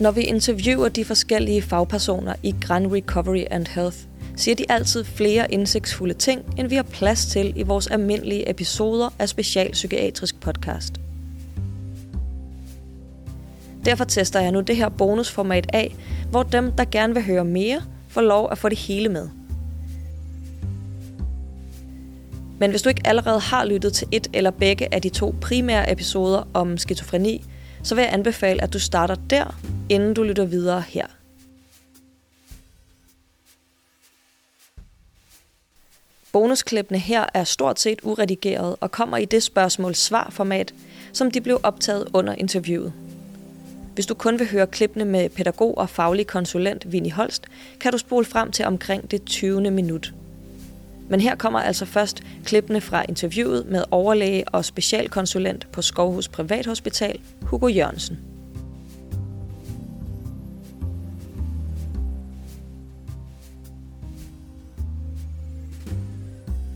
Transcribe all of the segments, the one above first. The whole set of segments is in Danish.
Når vi interviewer de forskellige fagpersoner i Grand Recovery and Health, siger de altid flere indsigtsfulde ting, end vi har plads til i vores almindelige episoder af Specialpsykiatrisk Podcast. Derfor tester jeg nu det her bonusformat af, hvor dem, der gerne vil høre mere, får lov at få det hele med. Men hvis du ikke allerede har lyttet til et eller begge af de to primære episoder om skizofreni, så vil jeg anbefale, at du starter der, inden du lytter videre her. Bonusklippene her er stort set uredigeret og kommer i det spørgsmål-svar-format, som de blev optaget under interviewet. Hvis du kun vil høre klippene med pædagog og faglig konsulent Vinnie Holst, kan du spole frem til omkring det 20. minut. Men her kommer altså først klippene fra interviewet med overlæge og specialkonsulent på Skovhus Privathospital, Hugo Jørgensen.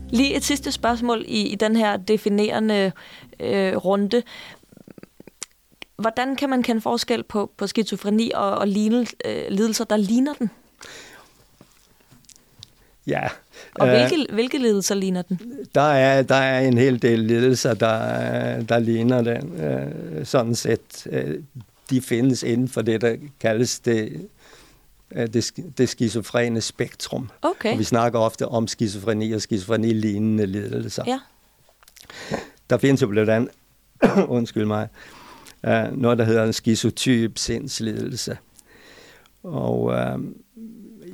Lige et sidste spørgsmål i, i den her definerende øh, runde. Hvordan kan man kende forskel på, på skizofreni og, og lignel, øh, lidelser, der ligner den? Ja. Og hvilke, øh, hvilke lidelser ligner den? Der er, der er en hel del lidelser, der, der ligner den. Øh, sådan set. Øh, de findes inden for det, der kaldes det, øh, det, det skizofrene spektrum. Okay. Og vi snakker ofte om skizofreni og skizofreni-lignende lidelser. Ja. Der findes jo blandt andet, undskyld mig, uh, noget, der hedder en skizotyp sindslidelse. Og uh,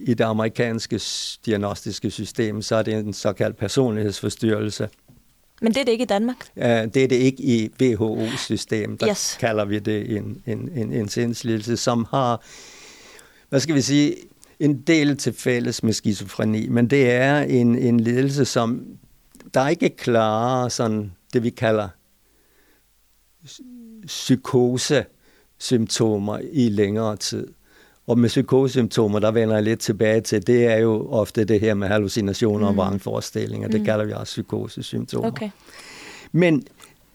i det amerikanske diagnostiske system, så er det en såkaldt personlighedsforstyrrelse. Men det er det ikke i Danmark? Uh, det er det ikke i WHO-system. Der yes. kalder vi det en, en, en, en sindslidelse, som har, hvad skal vi sige, en del til fælles med skizofreni, men det er en, en lidelse, som der er ikke klare sådan det, vi kalder psykose-symptomer i længere tid. Og med psykosesymptomer, der vender jeg lidt tilbage til, det er jo ofte det her med hallucinationer mm. og vrangforestillinger. Det mm. kalder vi også psykosesymptomer. Okay. Men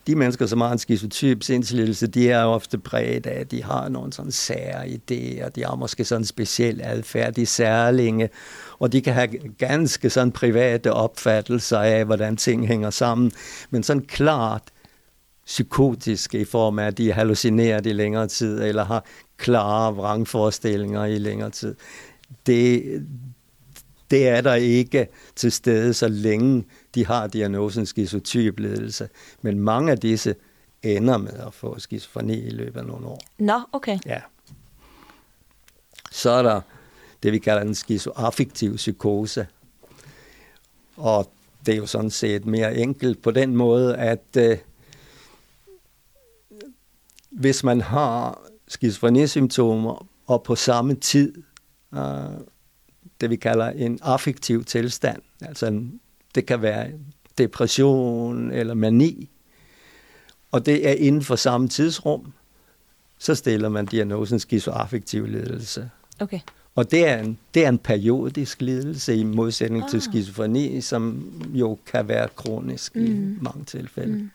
de mennesker, som har en skizotyp sindslidelse, de er ofte præget af, at de har nogle sådan sære idéer, de har måske sådan en speciel adfærd, de er særlinge, og de kan have ganske sådan private opfattelser af, hvordan ting hænger sammen, men sådan klart psykotiske i form af, at de er hallucineret i længere tid, eller har klare vrangforestillinger i længere tid. Det, det er der ikke til stede, så længe de har diagnosen skizotypledelse. Men mange af disse ender med at få skizofreni i løbet af nogle år. Nå, okay. Ja. Så er der det, vi kalder en skizoaffektiv psykose. Og det er jo sådan set mere enkelt på den måde, at øh, hvis man har skizofrenisymptomer, og på samme tid øh, det, vi kalder en affektiv tilstand, altså en, det kan være depression eller mani, og det er inden for samme tidsrum, så stiller man diagnosen skizoaffektiv lidelse. Okay. Og det er en, det er en periodisk lidelse i modsætning ah. til skizofreni, som jo kan være kronisk mm. i mange tilfælde. Mm.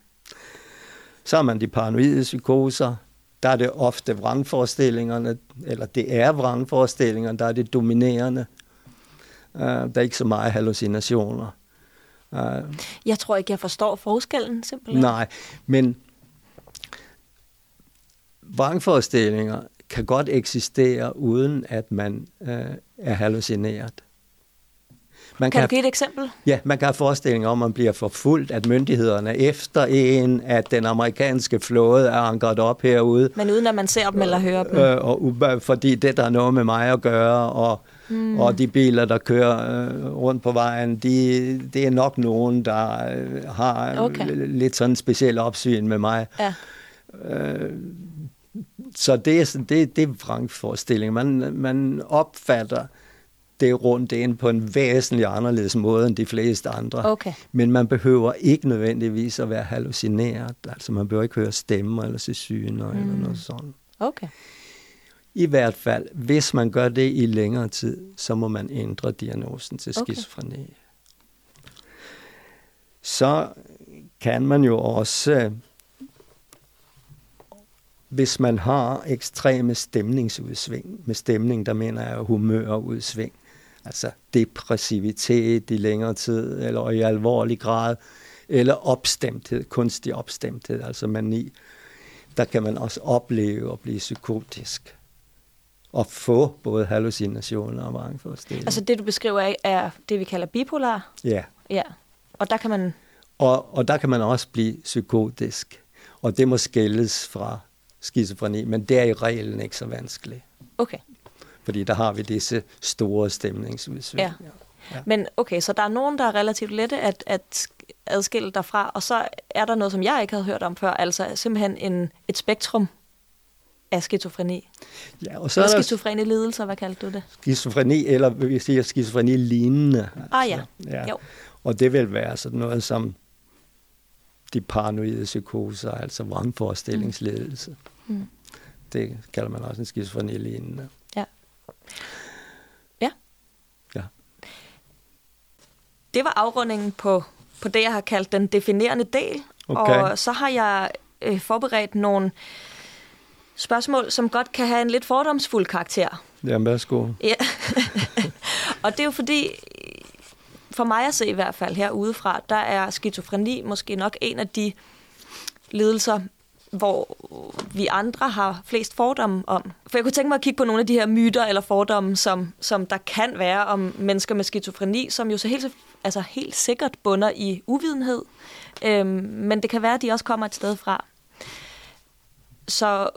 Så har man de paranoide psykoser, der er det ofte vrangforestillingerne, eller det er vrangforestillingerne, der er det dominerende. Uh, der er ikke så meget hallucinationer. Uh, jeg tror ikke, jeg forstår forskellen simpelthen. Nej, men vrangforestillinger kan godt eksistere, uden at man uh, er hallucineret. Man kan, kan du give et eksempel? Ja, man kan have forestillinger om, at man bliver forfulgt, at myndighederne efter en, at den amerikanske flåde er ankret op herude. Men uden at man ser dem eller hører dem? Øh, og, fordi det, der er noget med mig at gøre, og, mm. og de biler, der kører øh, rundt på vejen, de, det er nok nogen, der øh, har okay. lidt sådan speciel opsyn med mig. Ja. Øh, så det er, det, det er vrangforestilling. Man, man opfatter det rundt ind på en væsentlig anderledes måde end de fleste andre. Okay. Men man behøver ikke nødvendigvis at være hallucineret. Altså man behøver ikke høre stemmer eller se syner mm. eller noget sådan. Okay. I hvert fald, hvis man gør det i længere tid, så må man ændre diagnosen til skizofreni. Okay. Så kan man jo også hvis man har ekstreme stemningsudsving, med stemning, der mener jeg humørudsving, altså depressivitet i længere tid, eller i alvorlig grad, eller opstemthed, kunstig opstemthed, altså mani, der kan man også opleve at blive psykotisk og få både hallucinationer og vrangforestillinger. Altså det, du beskriver af, er det, vi kalder bipolar? Ja. Ja, og der kan man... Og, og der kan man også blive psykotisk, og det må skældes fra skizofreni, men det er i reglen ikke så vanskeligt. Okay. Fordi der har vi disse store stemningsudsving. Ja. ja. Men okay, så der er nogen, der er relativt lette at, at adskille derfra, og så er der noget, som jeg ikke havde hørt om før, altså simpelthen en, et spektrum af skizofreni. Ja, og så eller er der skizofrene lidelser, hvad kaldte du det? skizofreni, eller vil vi sige skizofreni lignende. Ah ja, ja. jo. Og det vil være sådan noget som de paranoide psykoser, altså vrangforestillingsledelse. Mm. Det kalder man også en skizofreni lignende. Ja. Ja. Ja. Det var afrundingen på, på det, jeg har kaldt den definerende del. Okay. Og så har jeg øh, forberedt nogle spørgsmål, som godt kan have en lidt fordomsfuld karakter. Jamen, værsgo. Ja. og det er jo fordi, for mig at se i hvert fald herudefra, der er skizofreni måske nok en af de lidelser, hvor vi andre har flest fordomme om. For jeg kunne tænke mig at kigge på nogle af de her myter eller fordomme, som, som der kan være om mennesker med skizofreni, som jo så helt, altså helt sikkert bunder i uvidenhed. Øhm, men det kan være, at de også kommer et sted fra. Så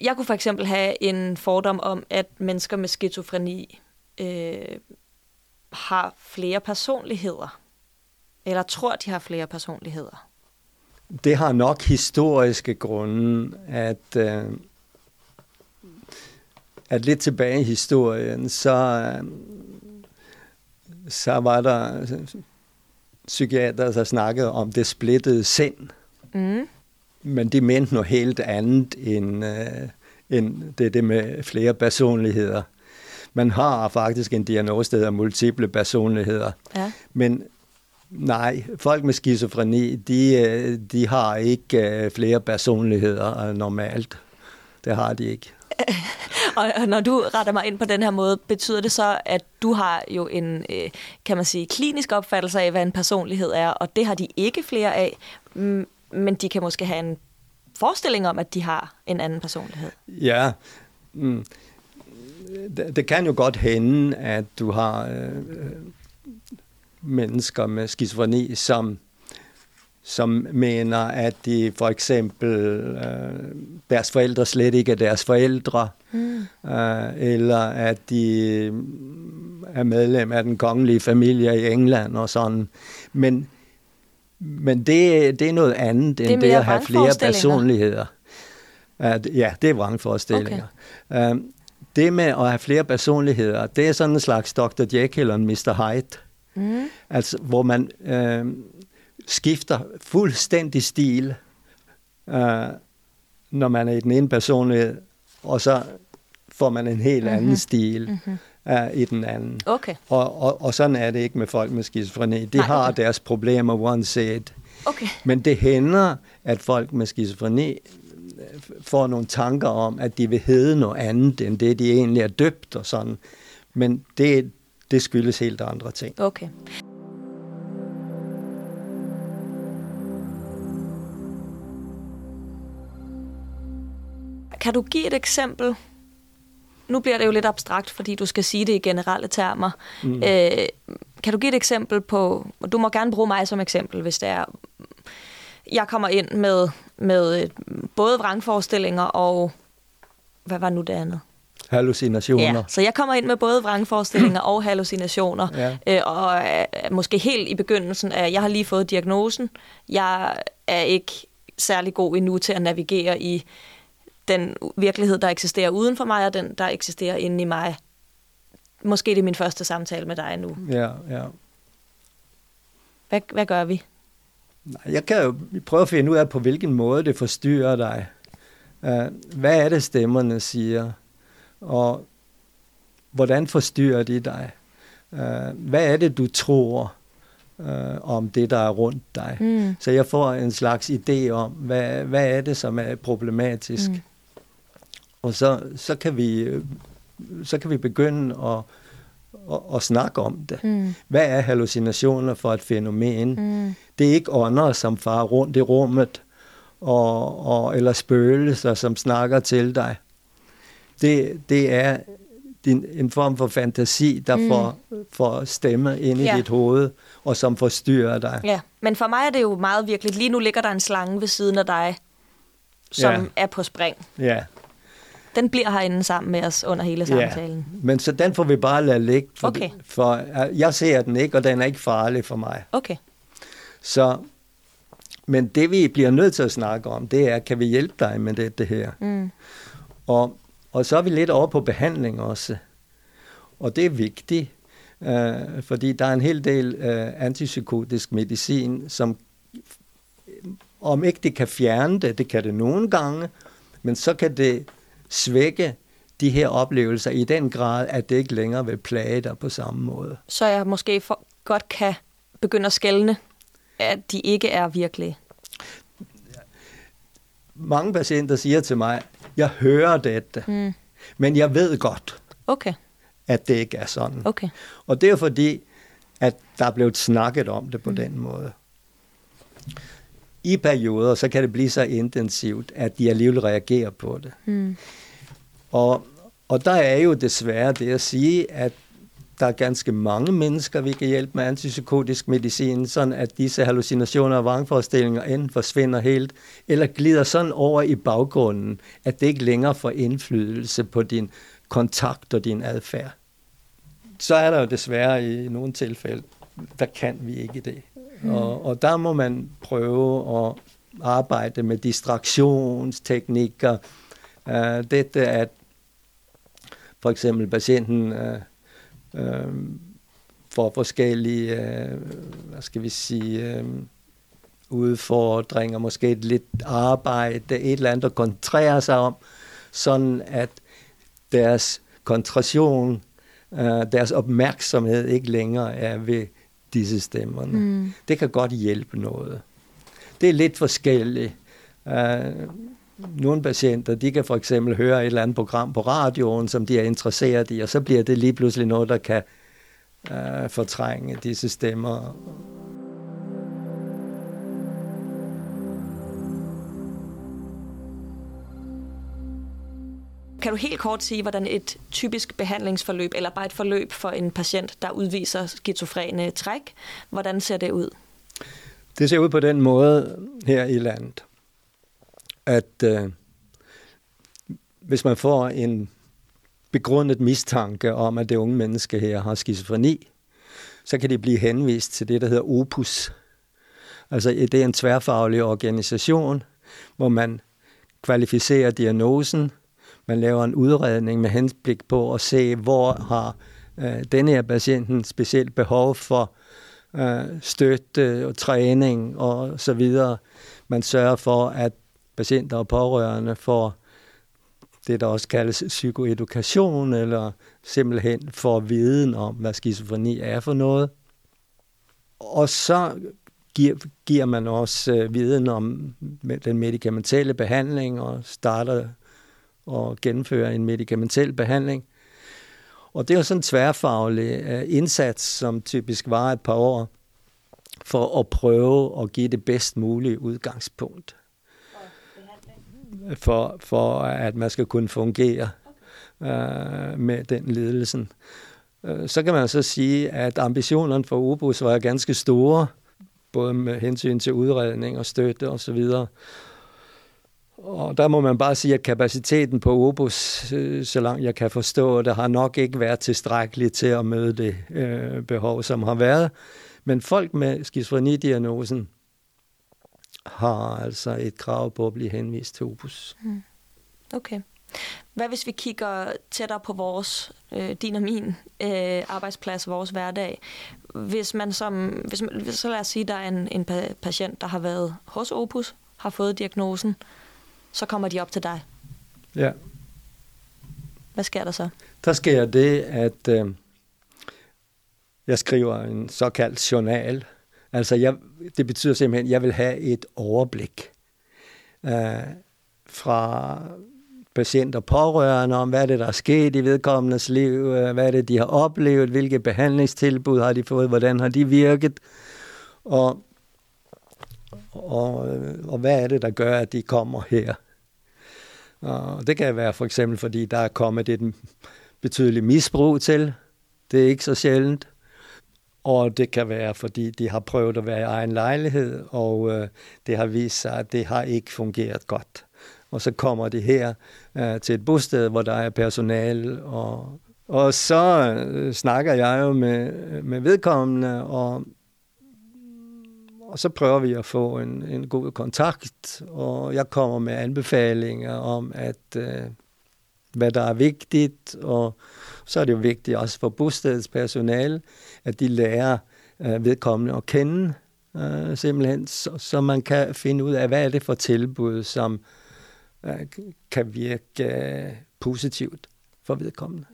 jeg kunne for eksempel have en fordom om, at mennesker med skizofreni øh, har flere personligheder. Eller tror, de har flere personligheder. Det har nok historiske grunde, at, øh, at lidt tilbage i historien, så, så var der psykiater, der snakkede om det splittede sind. Mm. Men de mente noget helt andet end, øh, end det, det med flere personligheder. Man har faktisk en diagnose, der hedder multiple personligheder. Ja. Men nej, folk med skizofreni, de, øh, de har ikke øh, flere personligheder normalt. Det har de ikke. Og når du retter mig ind på den her måde, betyder det så, at du har jo en, øh, kan man sige, klinisk opfattelse af, hvad en personlighed er, og det har de ikke flere af, men de kan måske have en forestilling om, at de har en anden personlighed. Ja, mm. det, det kan jo godt hende, at du har øh, mennesker med skizofreni, som som mener, at de for eksempel øh, deres forældre slet ikke er deres forældre, mm. øh, eller at de er medlem af den kongelige familie i England og sådan. Men, men det, det er noget andet Det er end det, at have flere personligheder. At, ja, det er vrangforestillinger. Okay. Øh, det med at have flere personligheder, det er sådan en slags Dr. Jekyll og Mr. Hyde. Mm. Altså, hvor man øh, skifter fuldstændig stil, øh, når man er i den ene personlighed, og så får man en helt mm-hmm. anden stil Mm-hmm. øh, i den anden. Okay, Og, og, og sådan er det ikke med folk med skizofreni. De Nej, har okay. deres problemer uanset. okay. Men det hænder, at folk med skizofreni øh, får nogle tanker om, at de vil hedde noget andet, end det, de egentlig er døbt og sådan. Men det, det skyldes helt andre ting. Okay. Kan du give et eksempel? Nu bliver det jo lidt abstrakt, fordi du skal sige det i generelle termer. Mm. Øh, kan du give et eksempel på, og du må gerne bruge mig som eksempel, hvis det er, jeg kommer ind med, med øh, både vrangforestillinger og, hvad var nu det andet? Hallucinationer. Ja, så jeg kommer ind med både vrangforestillinger og hallucinationer, Ja. øh, og er måske helt i begyndelsen af, jeg har lige fået diagnosen, jeg er ikke særlig god endnu til at navigere i den virkelighed, der eksisterer uden for mig, og den, der eksisterer inde i mig. Måske det er min første samtale med dig nu. Ja, ja. Hvad, hvad gør vi? Nej, Jeg kan jo prøve at finde ud af, på hvilken måde det forstyrrer dig. Uh, hvad er det, stemmerne siger? Og hvordan forstyrrer de dig? Uh, hvad er det, du tror? øh, om det, der er rundt dig. Mm. Så jeg får en slags idé om, hvad, hvad er det, som er problematisk. Mm. Og så, så, kan vi, så kan vi begynde at, at, at snakke om det. Mm. Hvad er hallucinationer for et fænomen? Mm. Det er ikke ånder, som farer rundt i rummet, og, og, eller spøgelser, som snakker til dig. Det, det er din, en form for fantasi, der mm. får, får stemme ind i ja. dit hoved, og som forstyrrer dig. Ja, men for mig er det jo meget virkelig. Lige nu ligger der en slange ved siden af dig, som ja. er på spring. Ja. Den bliver herinde sammen med os under hele samtalen. Ja. Men så den får vi bare lade ligge. For, okay. for jeg ser den ikke, og den er ikke farlig for mig. Okay. Så, men det vi bliver nødt til at snakke om, det er, kan vi hjælpe dig med det, det her? Mm. Og og så er vi lidt over på behandling også. Og det er vigtigt, øh, fordi der er en hel del øh, antipsykotisk medicin, som om ikke det kan fjerne det, det kan det nogle gange, men så kan det svække de her oplevelser i den grad, at det ikke længere vil plage dig på samme måde. Så jeg måske for, godt kan begynde at skælne, at de ikke er virkelige? Mange patienter siger til mig, jeg hører dette, mm. men jeg ved godt, okay. at det ikke er sådan. Okay. Og det er fordi, at der er blevet snakket om det på mm. den måde. I perioder, så kan det blive så intensivt, at de alligevel reagerer på det. Mm. Og, og der er jo desværre det at sige, at der er ganske mange mennesker, vi kan hjælpe med antipsykotisk medicin, sådan at disse hallucinationer og vrangforestillinger enten forsvinder helt, eller glider sådan over i baggrunden, at det ikke længere får indflydelse på din kontakt og din adfærd. Så er der jo desværre i nogle tilfælde, der kan vi ikke det. Mm. Og, og der må man prøve at arbejde med distraktionsteknikker. Uh, dette at for eksempel patienten uh, øh, for forskellige, øh, hvad skal vi sige, øh, udfordringer, måske et lidt arbejde, et eller andet at koncentrere sig om, sådan at deres koncentration, øh, deres opmærksomhed ikke længere er ved disse stemmerne. Mm. Det kan godt hjælpe noget. Det er lidt forskelligt. Uh, nogle patienter, de kan for eksempel høre et eller andet program på radioen, som de er interesseret i, og så bliver det lige pludselig noget, der kan øh, fortrænge disse stemmer. Kan du helt kort sige, hvordan et typisk behandlingsforløb, eller bare et forløb for en patient, der udviser skizofrene træk, hvordan ser det ud? Det ser ud på den måde her i landet at øh, hvis man får en begrundet mistanke om, at det unge menneske her har skizofreni, så kan det blive henvist til det, der hedder OPUS. Altså det er en tværfaglig organisation, hvor man kvalificerer diagnosen, man laver en udredning med henblik på at se, hvor har øh, denne her patienten specielt behov for øh, støtte og træning og så videre. Man sørger for, at patienter og pårørende får det, der også kaldes psykoedukation, eller simpelthen får viden om, hvad skizofreni er for noget. Og så giver, giver man også øh, viden om den medicamentelle behandling, og starter og gennemfører en medicamentel behandling. Og det er jo sådan en tværfaglig øh, indsats, som typisk var et par år, for at prøve at give det bedst mulige udgangspunkt for, for at man skal kunne fungere øh, med den ledelsen. Øh, så kan man så sige, at ambitionerne for Ubus var ganske store, både med hensyn til udredning og støtte osv. Og, og der må man bare sige, at kapaciteten på Obus, øh, så langt jeg kan forstå det, har nok ikke været tilstrækkelig til at møde det øh, behov, som har været. Men folk med skizofrenidiagnosen har altså et krav på at blive henvist til Opus. Mm. Okay. Hvad hvis vi kigger tættere på vores, øh, din og min øh, arbejdsplads, vores hverdag? Hvis man som, hvis man, så lad os sige, der er en, en patient, der har været hos Opus, har fået diagnosen, så kommer de op til dig. Ja. Hvad sker der så? Der sker det, at øh, jeg skriver en såkaldt journal, Altså, jeg, det betyder simpelthen, at jeg vil have et overblik øh, fra patient og pårørende om, hvad er det, der er sket i vedkommendes liv, øh, hvad er det, de har oplevet, hvilke behandlingstilbud har de fået, hvordan har de virket, og, og, øh, og hvad er det, der gør, at de kommer her. Og det kan være for eksempel, fordi der er kommet et betydeligt misbrug til. Det er ikke så sjældent. Og det kan være, fordi de har prøvet at være i egen lejlighed, og øh, det har vist sig, at det har ikke fungeret godt. Og så kommer de her øh, til et bosted, hvor der er personal, og, og så øh, snakker jeg jo med, øh, med vedkommende, og, og så prøver vi at få en, en god kontakt, og jeg kommer med anbefalinger om, at øh, hvad der er vigtigt, og så er det jo vigtigt også for bostedets personale, at de lærer øh, vedkommende at kende, øh, simpelthen, så, så man kan finde ud af, hvad er det for tilbud, som øh, kan virke øh, positivt for vedkommende.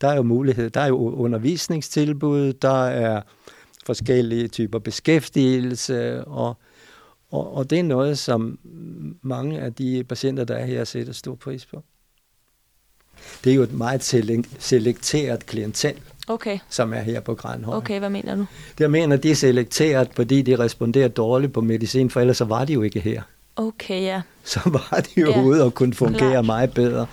Der er jo mulighed, der er jo undervisningstilbud, der er forskellige typer beskæftigelse, og, og, og det er noget, som mange af de patienter, der er her, sætter stor pris på. Det er jo et meget selekteret klientel, okay. som er her på Grænhøj. Okay, hvad mener du? Det jeg mener, de er selekteret, fordi de responderer dårligt på medicin, for ellers så var de jo ikke her. Okay, ja. Så var de jo ja. ude og kunne fungere Klart. meget bedre.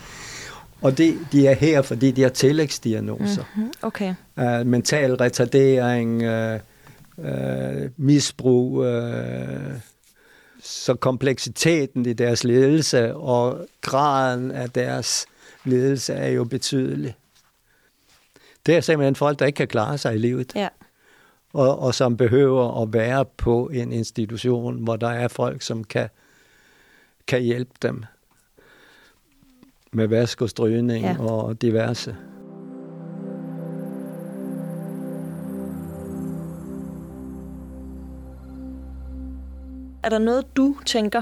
Og det, de er her, fordi de har tillægsdiagnoser. Mm-hmm. Okay. Uh, mental retardering, uh, uh, misbrug, uh, så kompleksiteten i deres ledelse og graden af deres ledelse er jo betydelig. Det er simpelthen folk, der ikke kan klare sig i livet. Ja. Og, og som behøver at være på en institution, hvor der er folk, som kan, kan hjælpe dem med vask og strygning ja. og diverse. Er der noget, du tænker,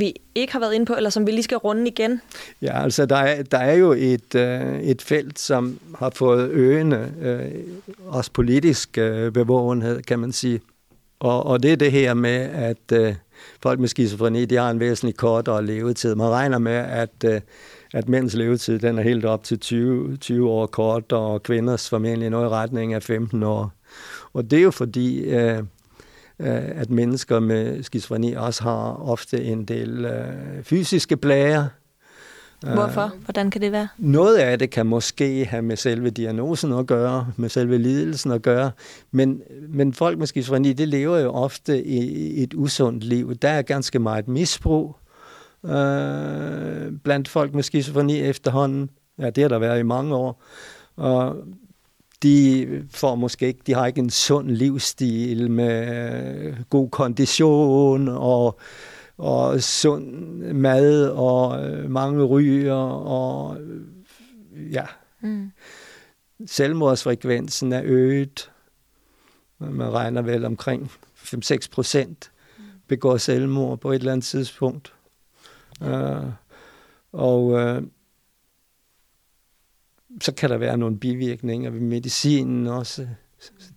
vi ikke har været inde på, eller som vi lige skal runde igen? Ja, altså der er, der er jo et, øh, et felt, som har fået øgende, øh, også politisk øh, bevågenhed, kan man sige. Og, og det er det her med, at øh, folk med skizofreni, de har en væsentlig kortere levetid. Man regner med, at, øh, at mænds levetid den er helt op til 20, 20 år kort, og kvinders formentlig noget i retning af 15 år. Og det er jo fordi... Øh, at mennesker med skizofreni også har ofte en del øh, fysiske plager. Hvorfor? Hvordan kan det være? Noget af det kan måske have med selve diagnosen at gøre, med selve lidelsen at gøre, men, men folk med skizofreni, det lever jo ofte i et usundt liv. Der er ganske meget misbrug øh, blandt folk med skizofreni efterhånden. Ja, det har der været i mange år. Og de får måske ikke, de har ikke en sund livsstil med god kondition og, og sund mad og øh, mange ryger og ja. Mm. Selvmordsfrekvensen er øget. Man regner vel omkring 5-6 procent begår selvmord på et eller andet tidspunkt. Uh, og uh, så kan der være nogle bivirkninger ved medicinen også.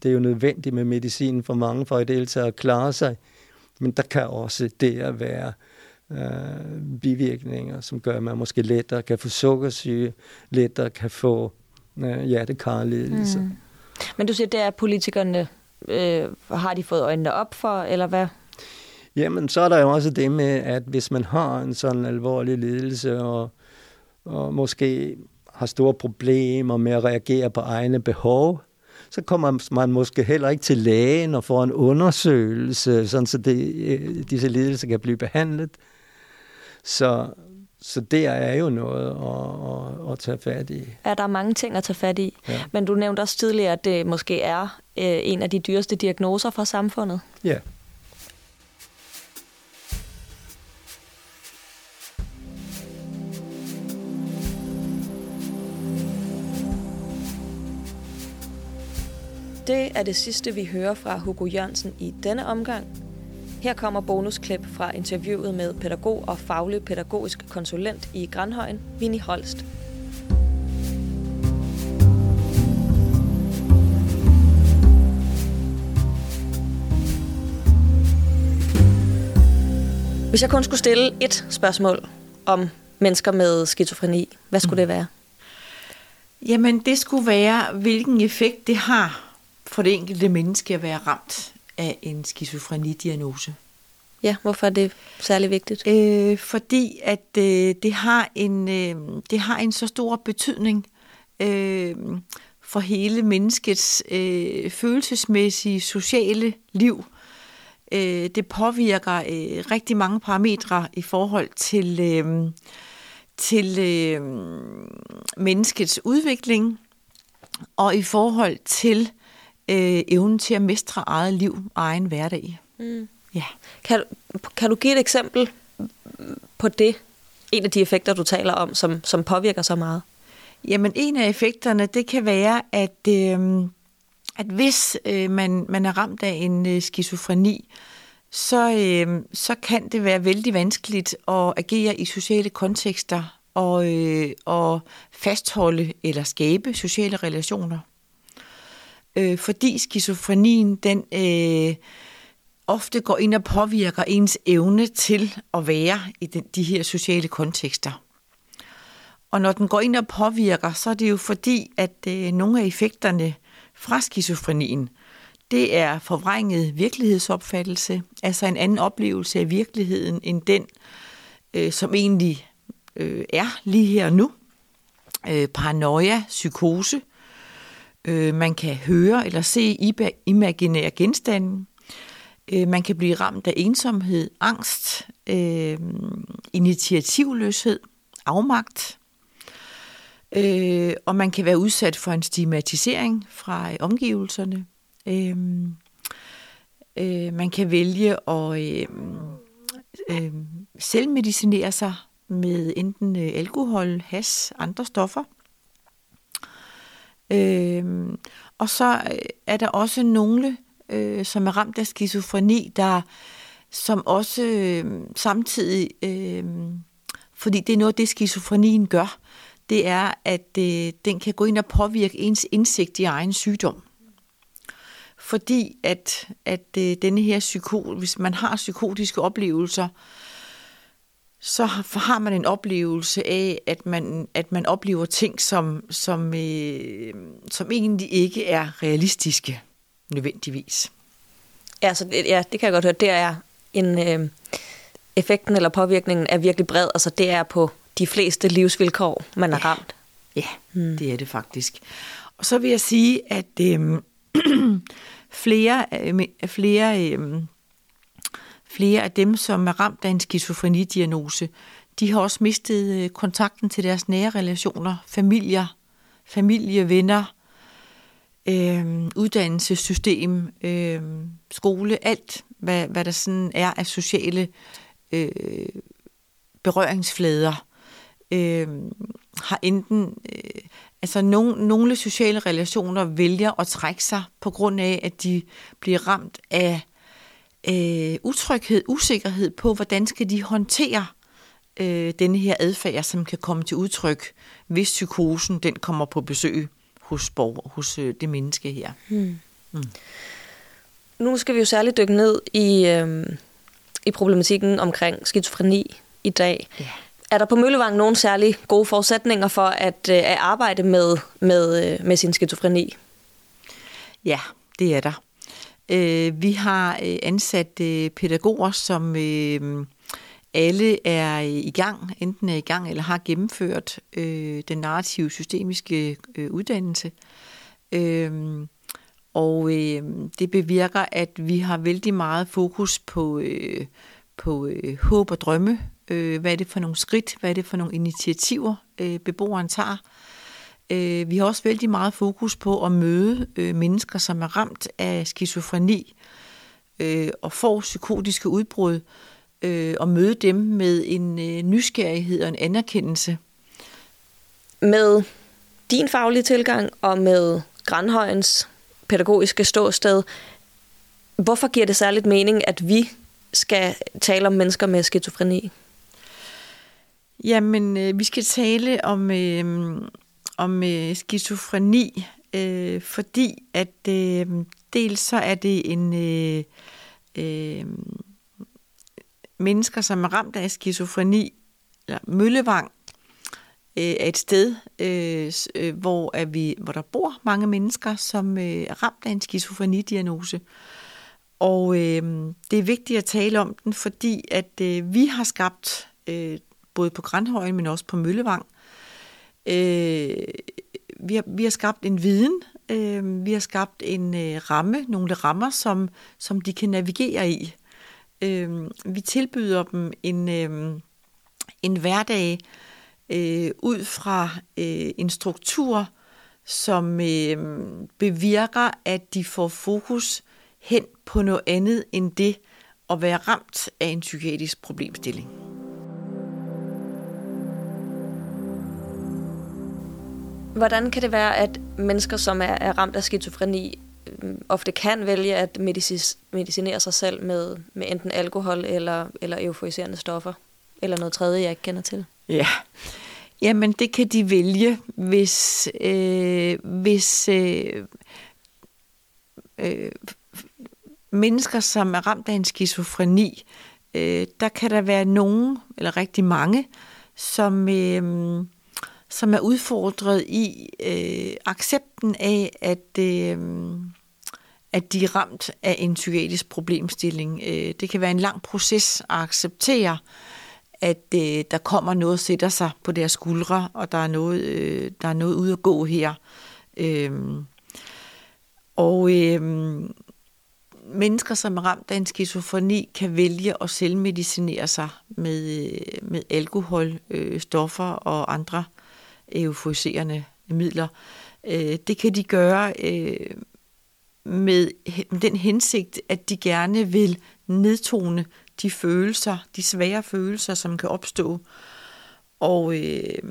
Det er jo nødvendigt med medicin for mange for i det hele taget at klare sig. Men der kan også der være øh, bivirkninger, som gør, at man måske lettere kan få sukkersyge, lettere kan få øh, hjertekarledelse. Mm. Men du siger, det er politikerne, øh, har de fået øjnene op for, eller hvad? Jamen, så er der jo også det med, at hvis man har en sådan alvorlig lidelse, og, og måske har store problemer med at reagere på egne behov, så kommer man måske heller ikke til lægen og får en undersøgelse, sådan så det, øh, disse lidelser kan blive behandlet. Så, så det er jo noget at, at, at tage fat i. Ja, der er mange ting at tage fat i. Ja. Men du nævnte også tidligere, at det måske er øh, en af de dyreste diagnoser for samfundet. Ja. Det er det sidste, vi hører fra Hugo Jørgensen i denne omgang. Her kommer bonusklip fra interviewet med pædagog og faglig pædagogisk konsulent i Grandhøjen, Vinnie Holst. Hvis jeg kun skulle stille et spørgsmål om mennesker med skizofreni, hvad skulle mm. det være? Jamen, det skulle være, hvilken effekt det har for det enkelte menneske at være ramt af en skizofreni-diagnose. Ja, hvorfor er det særlig vigtigt? Øh, fordi at øh, det har en øh, det har en så stor betydning øh, for hele menneskets øh, følelsesmæssige sociale liv. Øh, det påvirker øh, rigtig mange parametre i forhold til øh, til øh, menneskets udvikling og i forhold til øh, evnen til at mestre eget liv og egen hverdag. Mm. Ja. Kan, kan du give et eksempel på det, en af de effekter, du taler om, som, som påvirker så meget? Jamen, en af effekterne, det kan være, at, øh, at hvis øh, man, man er ramt af en øh, skizofreni, så, øh, så kan det være vældig vanskeligt at agere i sociale kontekster og, øh, og fastholde eller skabe sociale relationer. Øh, fordi skizofrenien, den øh, ofte går ind og påvirker ens evne til at være i den, de her sociale kontekster. Og når den går ind og påvirker, så er det jo fordi, at øh, nogle af effekterne fra skizofrenien, det er forvrænget virkelighedsopfattelse, altså en anden oplevelse af virkeligheden end den, øh, som egentlig øh, er lige her og nu. Øh, paranoia, psykose. Øh, man kan høre eller se imaginære genstande. Øh, man kan blive ramt af ensomhed, angst, øh, initiativløshed, afmagt. Øh, og man kan være udsat for en stigmatisering fra omgivelserne. Øh, øh, man kan vælge at øh, øh, selvmedicinere sig med enten øh, alkohol, has, andre stoffer. Øh, og så øh, er der også nogle, øh, som er ramt af skizofreni, der som også øh, samtidig, øh, fordi det er noget, det skizofrenien gør, det er, at øh, den kan gå ind og påvirke ens indsigt i egen sygdom. Fordi at, at øh, denne her psyko, hvis man har psykotiske oplevelser, øh, så har man en oplevelse af, at man, at man oplever ting, som, som, øh, som egentlig ikke er realistiske nødvendigvis. Ja, så det, ja, det kan jeg godt høre. Det er en øh, effekten eller påvirkningen er virkelig bred. Altså det er på de fleste livsvilkår, man har ramt. Ja, hmm. det er det faktisk. Og så vil jeg sige, at øh, flere, øh, flere øh, Flere af dem, som er ramt af en skizofrenidiagnose, de har også mistet øh, kontakten til deres nære relationer, familier, familie, venner, øh, uddannelsessystem, øh, skole, alt, hvad, hvad der sådan er af sociale øh, berøringsflader, øh, har enten, øh, altså nogle, nogle sociale relationer vælger at trække sig på grund af, at de bliver ramt af øh, utryghed, usikkerhed på, hvordan skal de håndtere øh, denne her adfærd, som kan komme til udtryk, hvis psykosen den kommer på besøg hos, borger, hos øh, det menneske her. Hmm. Mm. Nu skal vi jo særligt dykke ned i, øh, i problematikken omkring skizofreni i dag. Ja. Er der på Møllevang nogle særlige gode forudsætninger for at, øh, at arbejde med, med, øh, med sin skizofreni? Ja, det er der. Øh, vi har øh, ansat øh, pædagoger, som øh, alle er øh, i gang, enten er i gang eller har gennemført øh, den narrative systemiske øh, uddannelse. Øh, og øh, det bevirker, at vi har vældig meget fokus på, øh, på øh, håb og drømme. Øh, hvad er det for nogle skridt? Hvad er det for nogle initiativer, øh, beboeren tager? Øh, vi har også vældig meget fokus på at møde øh, mennesker, som er ramt af skizofreni øh, og får psykotiske udbrud, øh, og møde dem med en øh, nysgerrighed og en anerkendelse. Med din faglige tilgang og med Grandhøjens pædagogiske ståsted, hvorfor giver det særligt mening, at vi skal tale om mennesker med skizofreni? Jamen, øh, vi skal tale om, øh, om øh, skizofreni, øh, fordi at øh, dels så er det en øh, øh, mennesker, som er ramt af skizofreni, eller Møllevang, øh, er et sted, øh, øh, hvor, er vi, hvor der bor mange mennesker, som øh, er ramt af en skizofrenidiagnose. Og øh, det er vigtigt at tale om den, fordi at øh, vi har skabt, øh, både på Grandhøjen, men også på Møllevang, øh, Øh, vi, har, vi har skabt en viden, øh, vi har skabt en øh, ramme, nogle rammer, som, som de kan navigere i. Øh, vi tilbyder dem en, øh, en hverdag øh, ud fra øh, en struktur, som øh, bevirker, at de får fokus hen på noget andet end det at være ramt af en psykiatrisk problemstilling. Hvordan kan det være, at mennesker, som er, er ramt af skizofreni, øhm, ofte kan vælge at medicis, medicinere sig selv med, med enten alkohol eller, eller euforiserende stoffer? Eller noget tredje, jeg ikke kender til? Ja, jamen det kan de vælge, hvis, øh, hvis øh, øh, mennesker, som er ramt af en skizofreni, øh, der kan der være nogen, eller rigtig mange, som, øh, som er udfordret i øh, accepten af, at, øh, at de er ramt af en psykiatrisk problemstilling. Øh, det kan være en lang proces at acceptere, at øh, der kommer noget, sætter sig på deres skuldre, og der er noget, øh, der er noget ude at gå her. Øh, og øh, mennesker, som er ramt af en skizofreni, kan vælge at selvmedicinere sig med, øh, med alkohol, øh, stoffer og andre euforiserende midler. Øh, det kan de gøre øh, med den hensigt, at de gerne vil nedtone de følelser, de svære følelser, som kan opstå, og øh,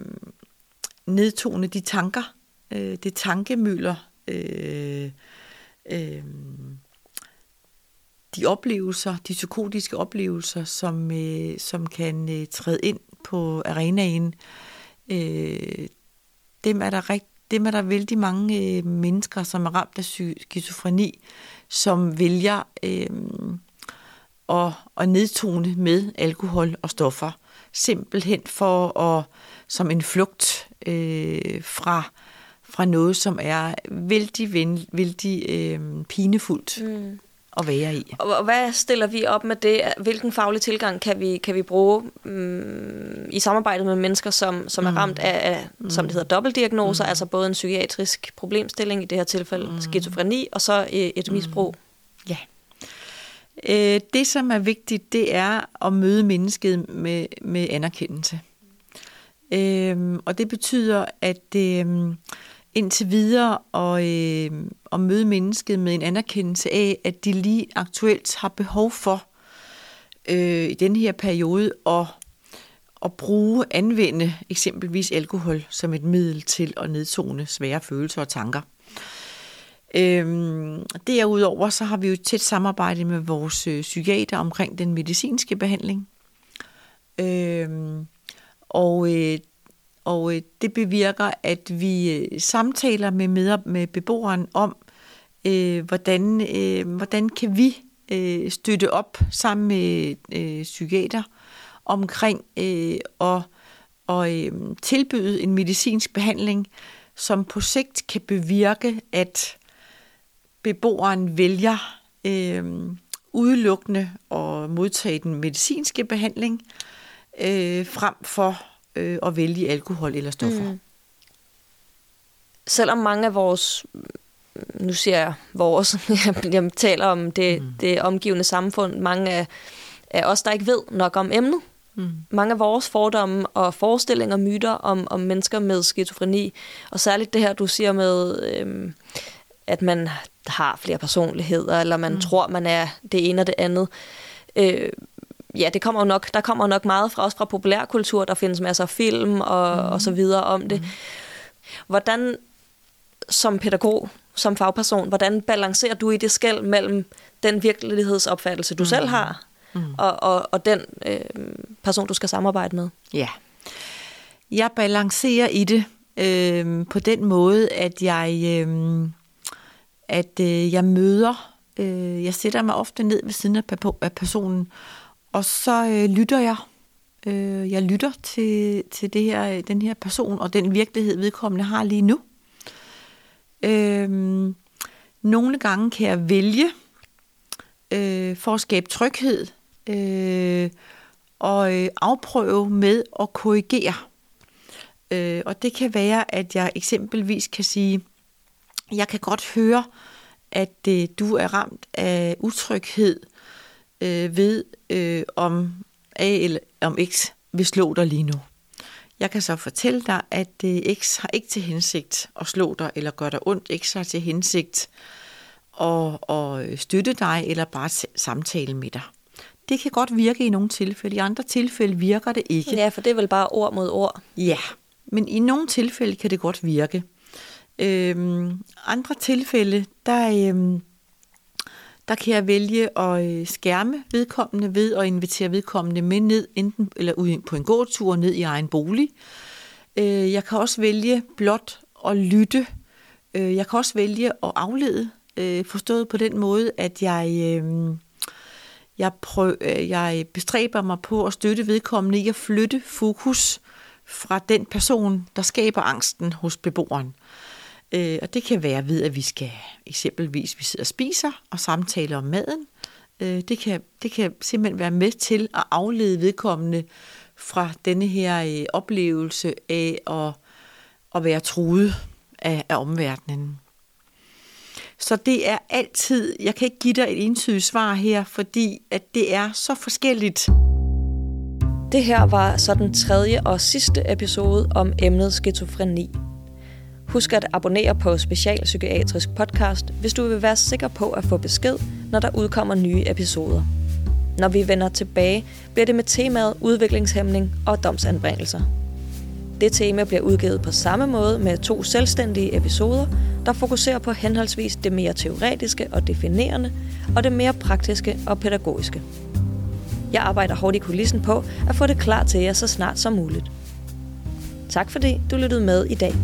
nedtone de tanker, øh, det tankemøller, øh, øh, de oplevelser, de psykotiske oplevelser, som, øh, som kan øh, træde ind på arenaen, øh, Øh, dem er der rigt, dem er der vældig mange øh, mennesker, som er ramt af skizofreni, som vælger øh, at, at nedtone med alkohol og stoffer. Simpelthen for at, som en flugt øh, fra, fra noget, som er vældig, vældig øh, pinefuldt. Mm at være i. Og hvad stiller vi op med det? Hvilken faglig tilgang kan vi, kan vi bruge um, i samarbejde med mennesker, som, som er mm. ramt af, af mm. som det hedder, dobbeltdiagnoser, mm. altså både en psykiatrisk problemstilling, i det her tilfælde mm. skizofreni, og så et mm. misbrug? Ja. Øh, det, som er vigtigt, det er at møde mennesket med, med anerkendelse. Øh, og det betyder, at øh, indtil videre og, øh, og møde mennesket med en anerkendelse af, at de lige aktuelt har behov for øh, i den her periode at, at bruge, anvende eksempelvis alkohol som et middel til at nedtone svære følelser og tanker. Øhm, derudover så har vi jo tæt samarbejde med vores øh, psykiater omkring den medicinske behandling. Øhm, og øh, og øh, det bevirker, at vi øh, samtaler med, med, med beboeren om, øh, hvordan, øh, hvordan kan vi øh, støtte op sammen med øh, psykiater omkring øh, og, og, øh, tilbyde en medicinsk behandling, som på sigt kan bevirke, at beboeren vælger øh, udelukkende at modtage den medicinske behandling, øh, frem for øh, at vælge alkohol eller stoffer. Mm. Selvom mange af vores, nu siger jeg vores, jeg taler om det, mm. det omgivende samfund, mange af, af os, der ikke ved nok om emnet, Mm. Mange af vores fordomme og forestillinger, myter om, om mennesker med skizofreni, og særligt det her, du siger med, øhm, at man har flere personligheder, eller man mm. tror, man er det ene og det andet. Øh, ja, det kommer nok, der kommer nok meget fra os fra populærkultur. Der findes masser af film og, mm. og så videre om det. Mm. Hvordan som pædagog, som fagperson, hvordan balancerer du i det skæld mellem den virkelighedsopfattelse, du mm. selv har, mm. og, og, og den øh, person, du skal samarbejde med? Ja. Jeg balancerer i det øh, på den måde, at jeg, øh, at øh, jeg møder, øh, jeg sætter mig ofte ned ved siden af personen, og så øh, lytter jeg. Øh, jeg lytter til, til det her, øh, den her person og den virkelighed, vedkommende har lige nu. Øh, nogle gange kan jeg vælge øh, for at skabe tryghed øh, og øh, afprøve med at korrigere. Øh, og det kan være, at jeg eksempelvis kan sige, jeg kan godt høre, at øh, du er ramt af utryghed øh, ved, øh, om A eller om X vil slå dig lige nu. Jeg kan så fortælle dig, at øh, X har ikke til hensigt at slå dig eller gøre dig ondt. X har til hensigt at, at støtte dig eller bare samtale med dig. Det kan godt virke i nogle tilfælde. I andre tilfælde virker det ikke. Ja, for det er vel bare ord mod ord. Ja, men i nogle tilfælde kan det godt virke. Øhm, andre tilfælde, der, øhm, der kan jeg vælge at øh, skærme vedkommende ved at invitere vedkommende med ned, enten eller ud på en gåtur ned i egen bolig. Øh, jeg kan også vælge blot at lytte. Øh, jeg kan også vælge at aflede, forstået på den måde, at jeg, jeg, prøv, jeg bestræber mig på at støtte vedkommende i at flytte fokus fra den person, der skaber angsten hos beboeren. Øh, og det kan være ved, at vi skal eksempelvis, vi sidder og spiser og samtaler om maden. Øh, det, kan, det kan simpelthen være med til at aflede vedkommende fra denne her øh, oplevelse af at, at være truet af, af omverdenen. Så det er altid, jeg kan ikke give dig et entydigt svar her, fordi at det er så forskelligt. Det her var så den tredje og sidste episode om emnet skizofreni. Husk at abonnere på Specialpsykiatrisk Podcast, hvis du vil være sikker på at få besked, når der udkommer nye episoder. Når vi vender tilbage, bliver det med temaet udviklingshæmning og domsanbringelser. Det tema bliver udgivet på samme måde med to selvstændige episoder, der fokuserer på henholdsvis det mere teoretiske og definerende, og det mere praktiske og pædagogiske. Jeg arbejder hårdt i kulissen på at få det klar til jer så snart som muligt. Tak fordi du lyttede med i dag.